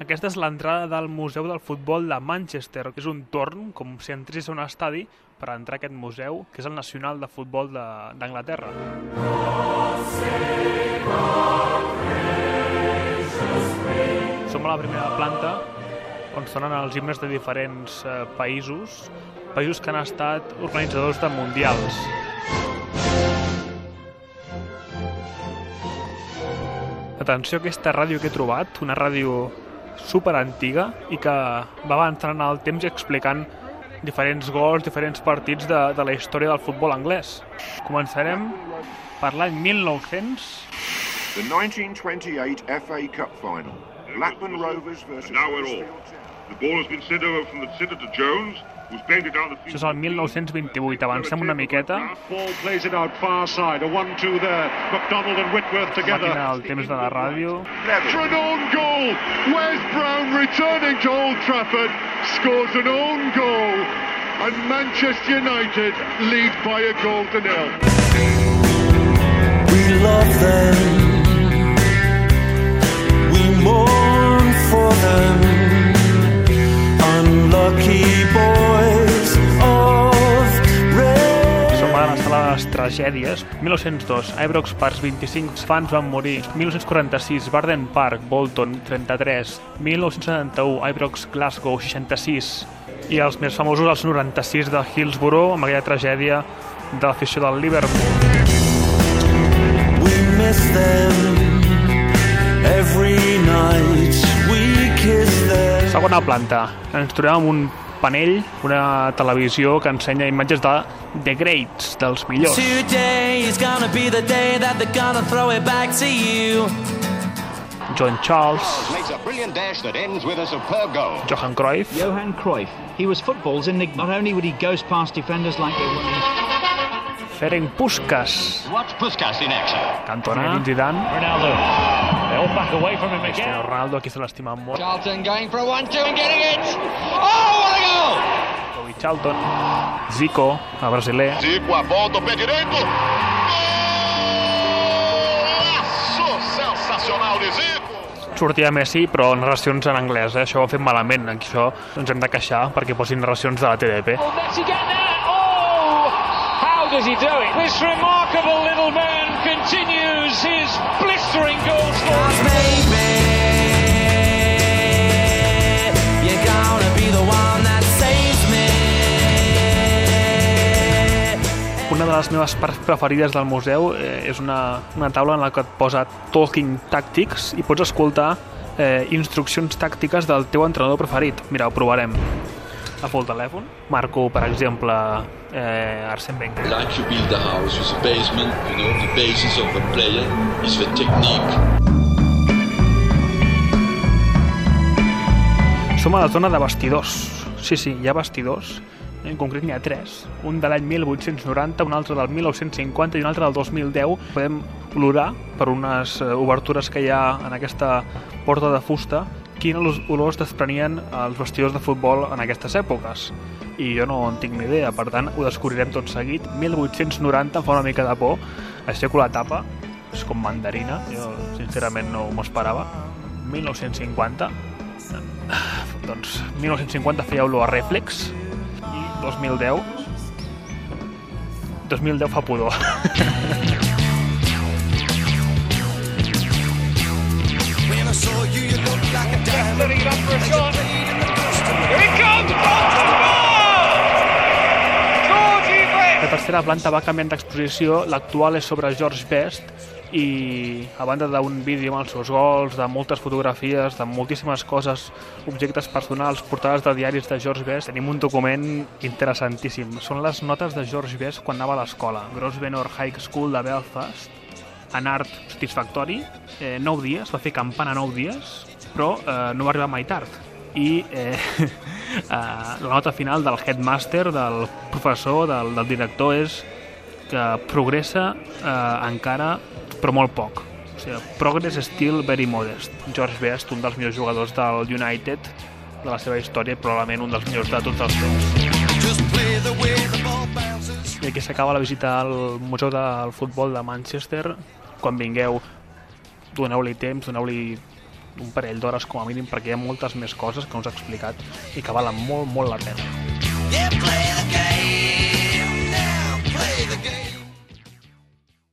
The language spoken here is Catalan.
Aquesta és l'entrada del Museu del Futbol de Manchester, que és un torn, com si entressis a un estadi, per entrar a aquest museu, que és el Nacional de Futbol d'Anglaterra. Som a la primera planta, on sonen els himnes de diferents eh, països, països que han estat organitzadors de mundials. Atenció a aquesta ràdio que he trobat, una ràdio super antiga i que va avançant en el temps explicant diferents gols, diferents partits de, de la història del futbol anglès. Començarem per l'any 1900 The 1928 FA Cup final. Blackburn Rovers versus And now we're all. Huddersfield The ball has been sent over from the centre to Jones, who's banged it down the field. Això és el 1928, avancem una miqueta. Ball plays it out far side. A one-two there. McDonald and Whitworth together. Màquina del temps de la ràdio. For an own goal. Wes Brown returning to Old Trafford scores an own goal, and Manchester United lead by a goal to nil. We love them. Tragèdies. 1902, Ibrox Park, 25 fans van morir. 1946, Barden Park, Bolton, 33. 1971, Ibrox Glasgow, 66. I els més famosos, els 96 de Hillsborough, amb aquella tragèdia de l'afició del Liverpool. We miss them. Every night we kiss them. Segona planta. Ens trobem amb un panell, una televisió que ensenya imatges de The Greats, dels millors. Today is gonna be the day that they're gonna throw it back to you. John Charles, makes a brilliant dash that ends with a superb goal. Johan Cruyff, Johan Cruyff. He was football's enigma. Not only would he ghost past defenders like they were. Ferenc Puskas, Watch Puskas in action. Cantona, Zidane, Ronaldo. All back away from him Cristiano again. Ronaldo, aquí se l'estima molt, Charlton going for a one-two and getting it. Oh, what a goal! Bobby Charlton, Zico, el brasiler, Zico a volta, o pé direito. Golaço sensacional de Zico. sortia Messi, però narracions en anglès, eh? això ho han fet malament, aquí això ens hem de queixar perquè posin narracions de la TDP. Will Messi does he do it? This remarkable little man continues his blistering goal scoring. Baby, you're gonna be the one that saves me. Una de les meves parts preferides del museu eh, és una, una taula en la que et posa Talking Tactics i pots escoltar eh, instruccions tàctiques del teu entrenador preferit. Mira, ho provarem. Agafo el telèfon, marco, per exemple, eh, Arsène Wenger. like you build a house with a basement, you know, the basis of a player is the technique. Som a la zona de vestidors. Sí, sí, hi ha vestidors. En concret n'hi ha tres. Un de l'any 1890, un altre del 1950 i un altre del 2010. Podem olorar per unes eh, obertures que hi ha en aquesta porta de fusta quines olors desprenien els vestidors de futbol en aquestes èpoques. I jo no en tinc ni idea, per tant ho descobrirem tot seguit. 1890 em fa una mica de por. Aixeco la tapa, és com mandarina, jo sincerament no m'ho esperava. 1950, doncs 1950 feia olor a Reflex i 2010 2010 fa pudor up for a shot. It comes! La tercera planta va canviant d'exposició l'actual és sobre George Best i a banda d'un vídeo amb els seus gols, de moltes fotografies, de moltíssimes coses, objectes personals, portades de diaris de George Best, tenim un document interessantíssim. Són les notes de George Best quan anava a l'escola. Grosvenor High School de Belfast, en art satisfactori, eh, 9 dies, va fer campana 9 dies, però eh, no va arribar mai tard. I eh, eh, la nota final del headmaster, del professor, del, del director, és que progressa eh, encara, però molt poc. O sigui, progress still very modest. George Best, un dels millors jugadors del United de la seva història, probablement un dels millors de tots els temps. I aquí s'acaba la visita al Museu del Futbol de Manchester. Quan vingueu, doneu-li temps, doneu-li un parell d'hores com a mínim perquè hi ha moltes més coses que us he explicat i que valen molt, molt la pena. Yeah, play the game.